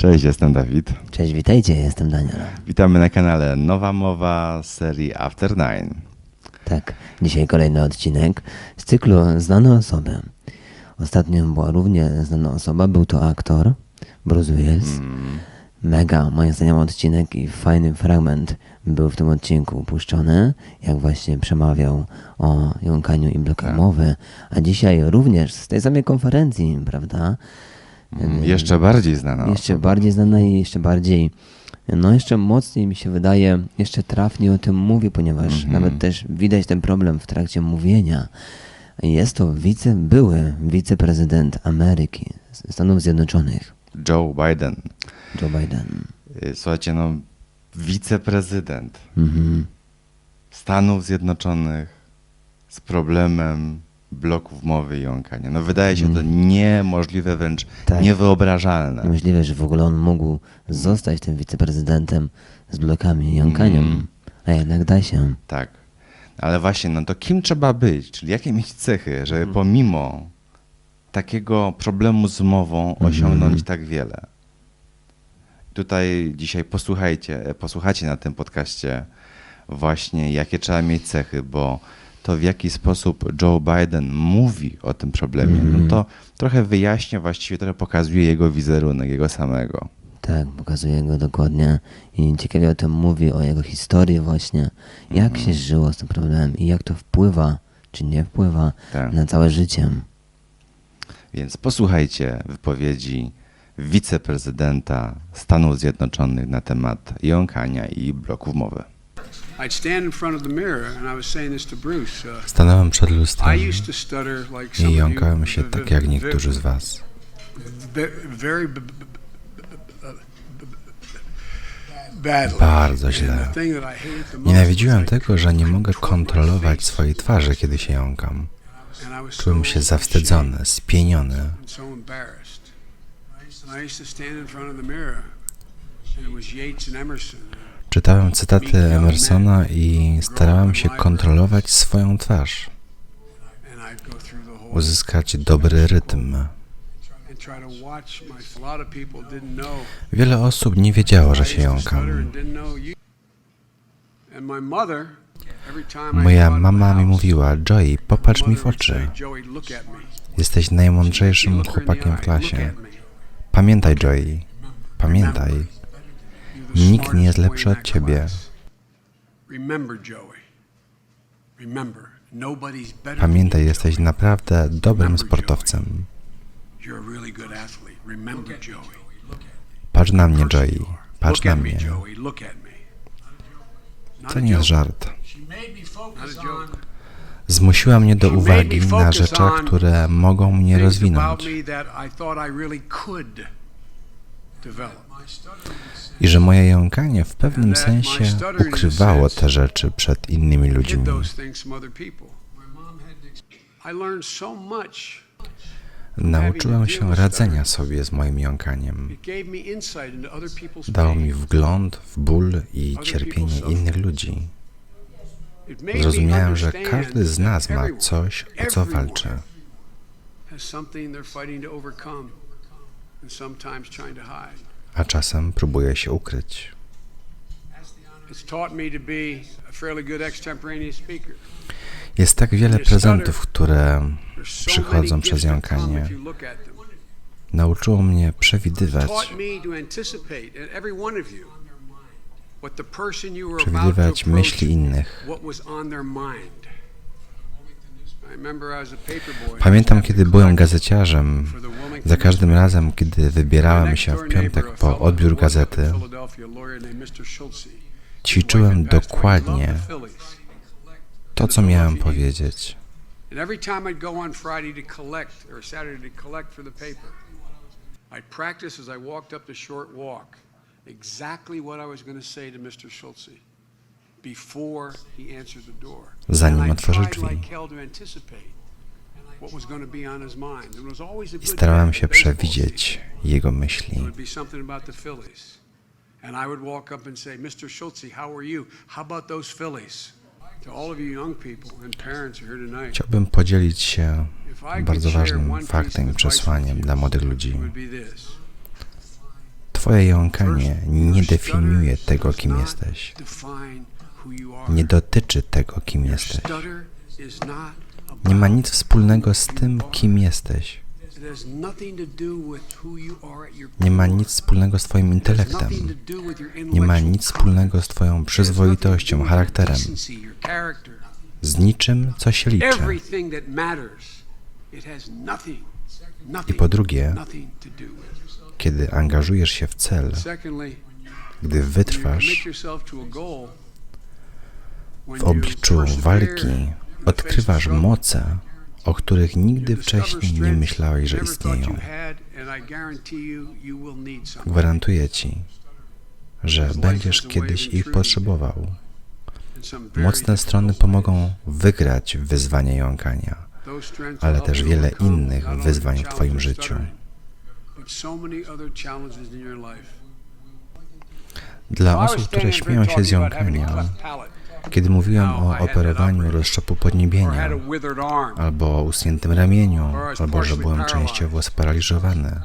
Cześć, jestem Dawid. Cześć, witajcie, jestem Daniel. Witamy na kanale Nowa Mowa z serii After Nine. Tak, dzisiaj kolejny odcinek z cyklu Znane osoby. Ostatnio była równie znana osoba, był to aktor Bruce Willis. Mega, moim zdaniem, odcinek i fajny fragment był w tym odcinku puszczony, jak właśnie przemawiał o jąkaniu i blokach mowy. A dzisiaj również z tej samej konferencji, prawda? Mm, Jeszcze bardziej znana jeszcze osoba. bardziej znana i jeszcze bardziej, no jeszcze mocniej mi się wydaje, jeszcze trafnie o tym mówi, ponieważ Mhm. nawet też widać ten problem w trakcie mówienia. Jest to wice, były wiceprezydent Ameryki, Stanów Zjednoczonych, Joe Biden. Joe Biden. Y, Słuchajcie, no, wiceprezydent Mhm. Stanów Zjednoczonych z problemem bloków mowy i jąkania. No wydaje się to niemożliwe, wręcz Tak. niewyobrażalne. Niemożliwe, że w ogóle on mógł zostać tym wiceprezydentem z blokami i jąkaniem, Mhm. a jednak da się. Tak. Ale właśnie, no to kim trzeba być? Czyli jakie mieć cechy, żeby pomimo takiego problemu z mową osiągnąć tak wiele? Tutaj dzisiaj posłuchajcie, e, posłuchajcie na tym podcaście właśnie, jakie trzeba mieć cechy, bo to w jaki sposób Joe Biden mówi o tym problemie, no to trochę wyjaśnia, właściwie trochę pokazuje jego wizerunek, jego samego. Tak, pokazuje go dokładnie i ciekawie o tym mówi, o jego historii właśnie, jak się żyło z tym problemem i jak to wpływa, czy nie wpływa Tak. na całe życie. Więc posłuchajcie wypowiedzi wiceprezydenta Stanów Zjednoczonych na temat jąkania i bloków mowy. Stanąłem przed lustrem I jąkałem się tak jak niektórzy z was. Bardzo źle. Nienawidziłem tego, że nie mogę kontrolować swojej twarzy, kiedy się jąkam. Czułem się zawstydzony, spieniony. I used to stand in front of the mirror, and it was Yates and Emerson. Czytałem cytaty Emersona i starałem się kontrolować swoją twarz, uzyskać dobry rytm. Wiele osób nie wiedziało, że się jąkam. Moja mama mi mówiła, Joey, popatrz mi w oczy. Jesteś najmądrzejszym chłopakiem w klasie. Pamiętaj, Joey, pamiętaj. Nikt nie jest lepszy od ciebie. Pamiętaj, jesteś naprawdę dobrym sportowcem. Patrz na mnie, Joey. Patrz na mnie. To nie jest żart. Zmusiła mnie do uwagi na rzeczach, on które mogą mnie rozwinąć I że moje jąkanie w pewnym sensie ukrywało te rzeczy przed innymi ludźmi. Nauczyłem się radzenia sobie z moim jąkaniem. Dało mi wgląd w ból i cierpienie innych ludzi. Zrozumiałem, że każdy z nas ma coś, o co walczy. something they're fighting to overcome and sometimes trying to hide. A czasem próbuje się ukryć. Jest tak wiele prezentów, które Przychodzą przez jąkanie. nauczyło mnie przewidywać, przewidywać myśli innych. what was on their mind. I remember I was a paper boy. Pamiętam, kiedy byłem gazeciarzem, za każdym razem, kiedy wybierałem się w piątek po odbiór gazety, ćwiczyłem dokładnie to, co miałem powiedzieć. I'd practice as I walked up the short walk exactly what I was going to say to Mr. Schultze Zanim And I otworzy tried drzwi. I starałem się przewidzieć jego myśli. And I would walk up and say, Mr. Schultze, how are you? How about those Phillies? Chciałbym podzielić się I bardzo ważnym faktem, advice przesłaniem dla młodych ludzi. Twoje jąkanie nie definiuje tego, kim jesteś. Nie dotyczy tego, kim jesteś. Nie ma nic wspólnego z tym, kim jesteś. Nie ma nic wspólnego z Twoim intelektem. Nie ma nic wspólnego z Twoją przyzwoitością, charakterem. Z niczym, co się liczy. I po drugie, kiedy angażujesz się w cel, gdy wytrwasz w obliczu walki, odkrywasz moce, o których nigdy wcześniej nie myślałeś, że istnieją. Gwarantuję Ci, że będziesz kiedyś ich potrzebował. Mocne strony pomogą wygrać wyzwanie jąkania, ale też wiele innych wyzwań w Twoim życiu. Dla osób, które śmieją się z jąkania, kiedy mówiłem o operowaniu rozszczepu podniebienia, albo o usuniętym ramieniu, albo że byłem częściowo sparaliżowany,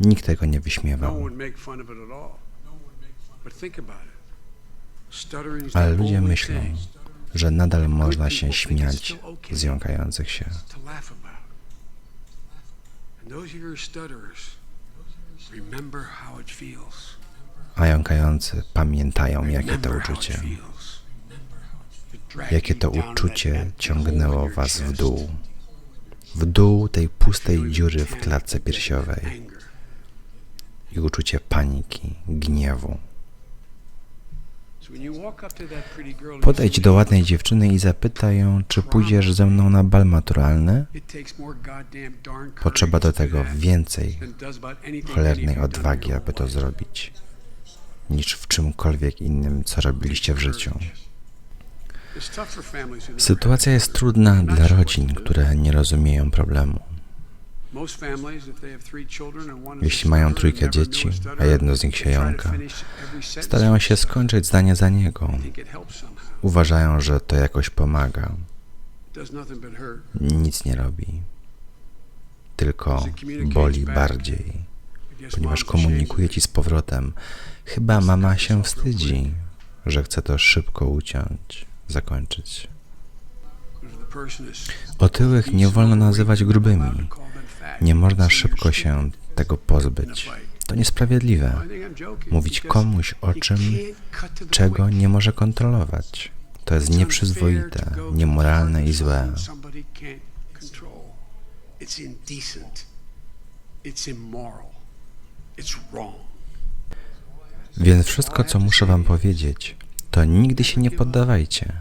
nikt tego nie wyśmiewał. Ale ludzie myślą, że nadal można się śmiać z jąkających się. A jąkający pamiętają, jakie to uczucie. Jakie to uczucie ciągnęło was w dół. W dół tej pustej dziury w klatce piersiowej. I uczucie paniki, gniewu. Podejdź do ładnej dziewczyny i zapytaj ją, czy pójdziesz ze mną na bal maturalny. Potrzeba do tego więcej cholernej odwagi, aby to zrobić, niż w czymkolwiek innym, co robiliście w życiu. Sytuacja jest trudna dla rodzin, które nie rozumieją problemu. Jeśli mają trójkę dzieci, a jedno z nich się jąka, starają się skończyć zdanie za niego. Uważają, że to jakoś pomaga. Nic nie robi. Tylko boli bardziej, ponieważ komunikuje ci z powrotem. Chyba mama się wstydzi, że chce to szybko uciąć, zakończyć. Otyłych nie wolno nazywać grubymi. Nie można szybko się tego pozbyć. To niesprawiedliwe. Mówić komuś o czym, czego nie może kontrolować. To jest nieprzyzwoite, niemoralne i złe. Więc wszystko, co muszę Wam powiedzieć, to nigdy się nie poddawajcie.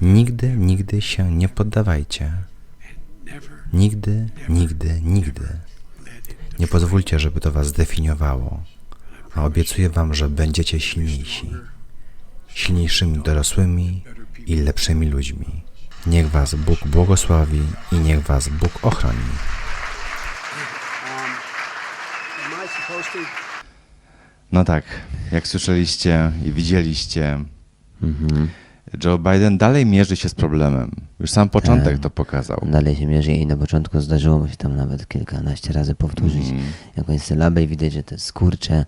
Nigdy, nigdy się nie poddawajcie. Nigdy, nigdy, nigdy. Nie pozwólcie, żeby to Was zdefiniowało, a obiecuję Wam, że będziecie silniejsi. Silniejszymi dorosłymi i lepszymi ludźmi. Niech Was Bóg błogosławi i niech Was Bóg ochroni. No tak, jak słyszeliście i widzieliście, Joe Biden dalej mierzy się z problemem. Już sam początek to pokazał. Dalej się mierzy i na początku zdarzyło mu się tam nawet kilkanaście razy powtórzyć Mhm. jakąś sylabę i widać, że te skurcze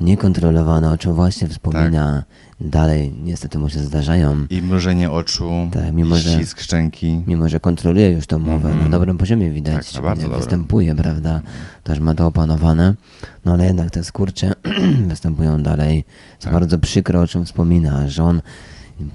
niekontrolowane, o czym właśnie wspomina, Tak. dalej niestety mu się zdarzają. I mrużenie oczu, Tak, mimo że- ścisk szczęki. Mimo, że kontroluje już tą mowę, na dobrym poziomie widać. Tak, występuje, prawda, też ma to opanowane, no ale jednak te skurcze występują dalej. Co Tak. bardzo przykro, o czym wspomina, że on,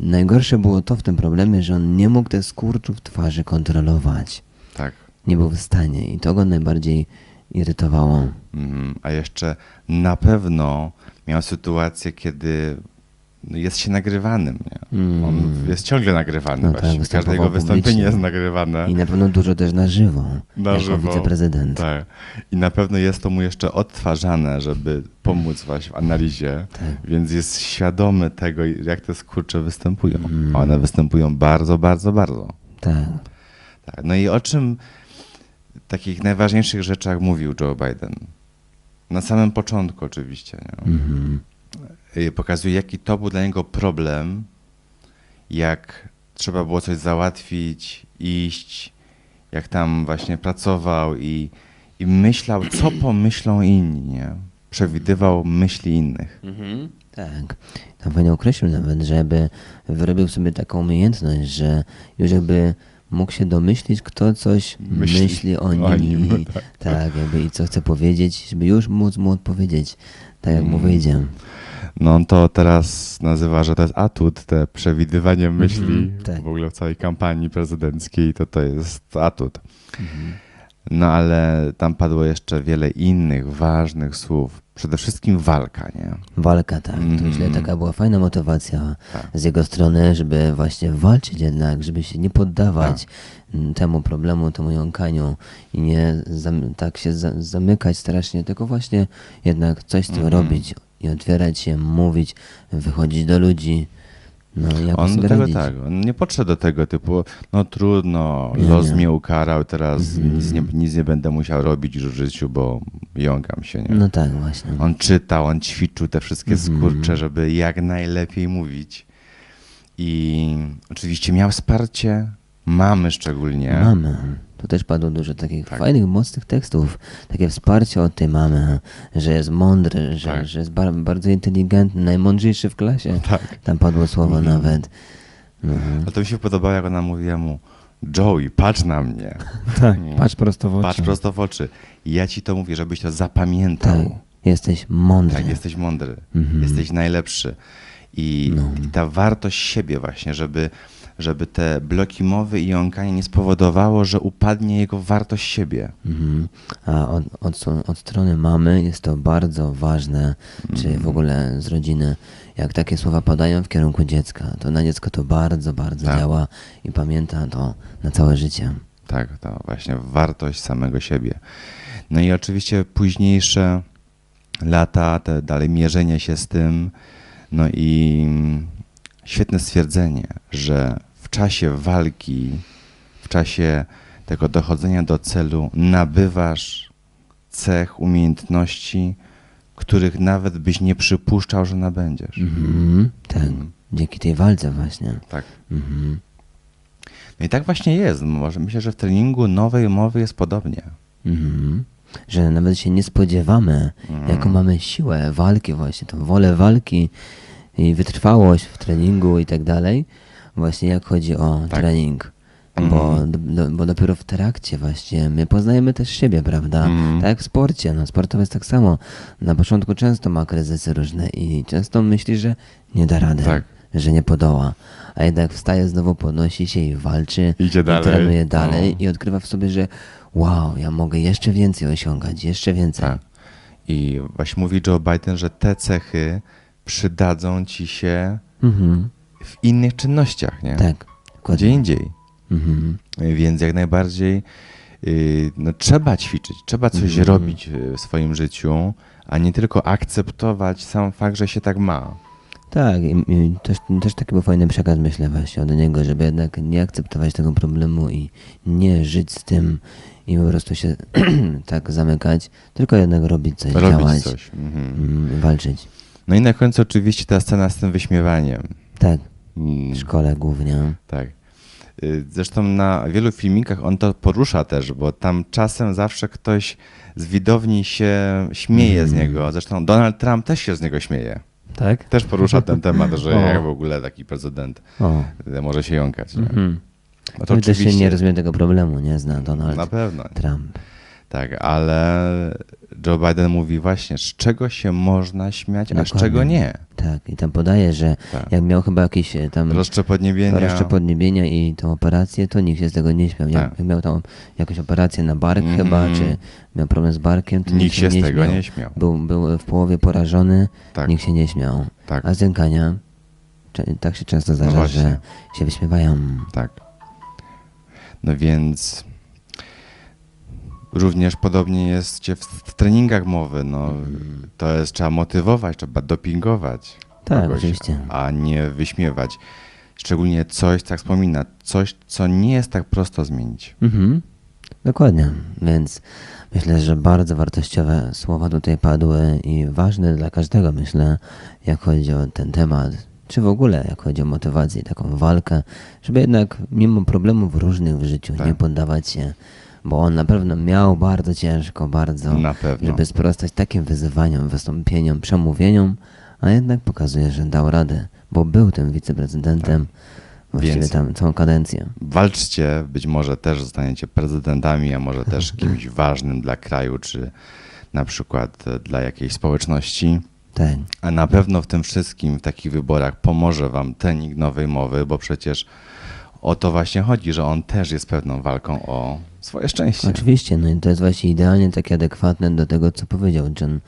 najgorsze było to w tym problemie, że on nie mógł te skurczów twarzy kontrolować. Tak. Nie był w stanie i to go najbardziej irytowało. Mhm. A jeszcze na pewno miał sytuację, kiedy jest się nagrywanym. Nie? On jest ciągle nagrywany Mm. No tak. Każde jego wystąpienie publicznie. jest nagrywane. I na pewno dużo też na żywo, na jako żywo. wiceprezydent. Tak. I na pewno jest to mu jeszcze odtwarzane, żeby pomóc właśnie w analizie, Tak. więc jest świadomy tego, jak te skurcze występują. Mm. One występują bardzo, bardzo, bardzo. Tak. Tak. No i o czym takich najważniejszych rzeczach mówił Joe Biden? Na samym początku oczywiście. Nie? Mhm. Pokazuje, jaki to był dla niego problem, jak trzeba było coś załatwić, iść, jak tam właśnie pracował i, i myślał, co pomyślą inni, nie? przewidywał myśli innych. Mhm. Tak. Tam fajnie określił nawet, żeby wyrobił sobie taką umiejętność, że już jakby mógł się domyślić, kto coś Myśli myśli, o nim. o nim, i, tak. jakby i co chce powiedzieć, żeby już móc mu odpowiedzieć, tak jak mu wyjdzie. No on to teraz nazywa, że to jest atut, te przewidywanie myśli tak. w ogóle w całej kampanii prezydenckiej, to to jest atut. No ale tam padło jeszcze wiele innych ważnych słów. Przede wszystkim walka, nie? Walka, tak. To Mhm. myślę, taka była fajna motywacja Tak. z jego strony, żeby właśnie walczyć jednak, żeby się nie poddawać Tak. temu problemu, temu jąkaniu i nie zam- tak się za- zamykać strasznie, tylko właśnie jednak coś z tym Mhm. robić i otwierać się, mówić, wychodzić do ludzi. No jakoś On do tego radzić. tak, on nie podszedł do tego typu, no trudno, Nie, los nie. mnie ukarał, teraz Mhm. nic, nie, nic nie będę musiał robić już w życiu, bo jąkam się, nie? No tak, właśnie. On czytał, on ćwiczył te wszystkie Mhm. skurcze, żeby jak najlepiej mówić. I oczywiście miał wsparcie mamy szczególnie. Mamy. Tu też padło dużo takich Tak. fajnych, mocnych tekstów. Takie wsparcie od tej mamy, że jest mądry, że, Tak. że jest bar bardzo inteligentny, najmądrzejszy w klasie. Tak. Tam padło słowo nawet. Mhm. A to mi się podobało, jak ona mówiła mu, Joey, patrz na mnie. Tak, patrz prosto w oczy. Patrz prosto w oczy. Ja ci to mówię, żebyś to zapamiętał. Tak, jesteś mądry. Tak, jesteś mądry, Mhm. jesteś najlepszy. I, No. I ta wartość siebie właśnie, żeby, żeby te bloki mowy i jąkanie nie spowodowało, że upadnie jego wartość siebie. Mhm. A od, od, od strony mamy jest to bardzo ważne, czy Mhm. w ogóle z rodziny, jak takie słowa padają w kierunku dziecka, to na dziecko to bardzo, bardzo Tak. działa i pamięta to na całe życie. Tak, to właśnie wartość samego siebie. No i oczywiście późniejsze lata, te dalej mierzenie się z tym, no i świetne stwierdzenie, że w czasie walki, w czasie tego dochodzenia do celu nabywasz cech, umiejętności, których nawet byś nie przypuszczał, że nabędziesz. Mhm. Tak, dzięki tej walce właśnie. Tak. Mhm. No i tak właśnie jest. Może myślę, że w treningu nowej mowy jest podobnie. Mhm. Że nawet się nie spodziewamy, jaką mamy siłę walki właśnie, tą wolę walki i wytrwałość w treningu i tak dalej. Właśnie jak chodzi o Tak. trening. Mhm. Bo, do, bo dopiero w trakcie właśnie my poznajemy też siebie, prawda? Mhm. Tak jak w sporcie, no jest tak samo. Na początku często ma kryzysy różne i często myśli, że nie da rady, Tak. że nie podoła. A jednak wstaje, znowu podnosi się i walczy. Idzie i dalej. trenuje dalej No. i odkrywa w sobie, że wow, ja mogę jeszcze więcej osiągać, jeszcze więcej. Tak. I właśnie mówi Joe Biden, że te cechy przydadzą ci się Mhm. w innych czynnościach, nie? Tak, Gdzie dokładnie. indziej. Mhm. Więc jak najbardziej yy, no, trzeba ćwiczyć, trzeba coś Mhm. robić w swoim życiu, a nie tylko akceptować sam fakt, że się tak ma. Tak, i, i też, też taki był fajny przekaz, myślę, właśnie od niego, żeby jednak nie akceptować tego problemu i nie żyć z tym i po prostu się tak zamykać, tylko jednak robić coś, Robić działać, coś. Mhm. mm, walczyć. No i na końcu oczywiście ta scena z tym wyśmiewaniem. Tak, Mm, w szkole głównie. Tak. Y, Zresztą na wielu filmikach on to porusza też, bo tam czasem zawsze ktoś z widowni się śmieje z Mm. niego. Zresztą Donald Trump też się z niego śmieje. Tak? Też porusza ten temat, że jak w ogóle taki prezydent O. może się jąkać. Nie? Mhm. No to My też się oczywiście nie rozumiem tego problemu, nie zna Donald na pewno. Trump. Tak, ale Joe Biden mówi właśnie, z czego się można śmiać, a z Dokładnie. czego nie. Tak, i tam podaje, że Tak. jak miał chyba jakieś e, tam Rozcze podniebienia. Rozcze podniebienia i tą operację, to nikt się z tego nie śmiał. Jak, Tak. jak miał tam jakąś operację na bark Mhm. chyba, czy miał problem z barkiem, to Nikt się z tego nie śmiał. Był, był w połowie porażony, Tak. nikt się nie śmiał. Tak. A z jąkania, tak się często zdarza, właśnie. że się wyśmiewają. Tak. No więc również podobnie jest w, treningach mowy. No, To jest, trzeba motywować, trzeba dopingować Tak, kogoś, oczywiście. a nie wyśmiewać. Szczególnie coś, tak wspomina, coś, co nie jest tak prosto zmienić. Mhm. Dokładnie, więc myślę, że bardzo wartościowe słowa tutaj padły i ważne dla każdego, myślę, jak chodzi o ten temat, czy w ogóle jak chodzi o motywację, i taką walkę, żeby jednak mimo problemów różnych w życiu Tak. nie poddawać się, bo on na pewno miał bardzo ciężko, bardzo, żeby sprostać takim wyzywaniom, wystąpieniom, przemówieniom, a jednak pokazuje, że dał radę, bo był tym wiceprezydentem właściwie Więc- tam całą kadencję. Walczcie, być może też zostaniecie prezydentami, a może też kimś ważnym dla kraju, czy na przykład e, dla jakiejś społeczności. Tak. A na pewno w tym wszystkim, w takich wyborach pomoże wam trening nowej mowy, bo przecież o to właśnie chodzi, że on też jest pewną walką o swoje szczęście. Oczywiście, no i to jest właśnie idealnie takie adekwatne do tego, co powiedział John,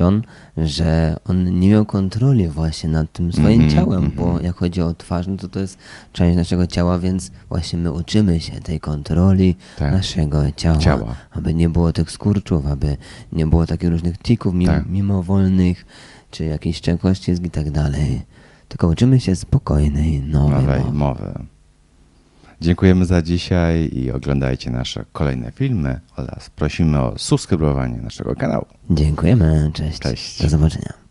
John że on nie miał kontroli właśnie nad tym swoim Mhm, ciałem, bo jak chodzi o twarz, no to to jest część naszego ciała, więc właśnie my uczymy się tej kontroli Tak. naszego ciała, Ciała. aby nie było tych skurczów, aby nie było takich różnych tików mim, Tak. mimowolnych, czy jakichś szczękościsk i tak dalej. Tylko uczymy się spokojnej, nowej nowej mowy. mowy. Dziękujemy za dzisiaj i oglądajcie nasze kolejne filmy oraz prosimy o subskrybowanie naszego kanału. Dziękujemy, cześć. Cześć. Do zobaczenia.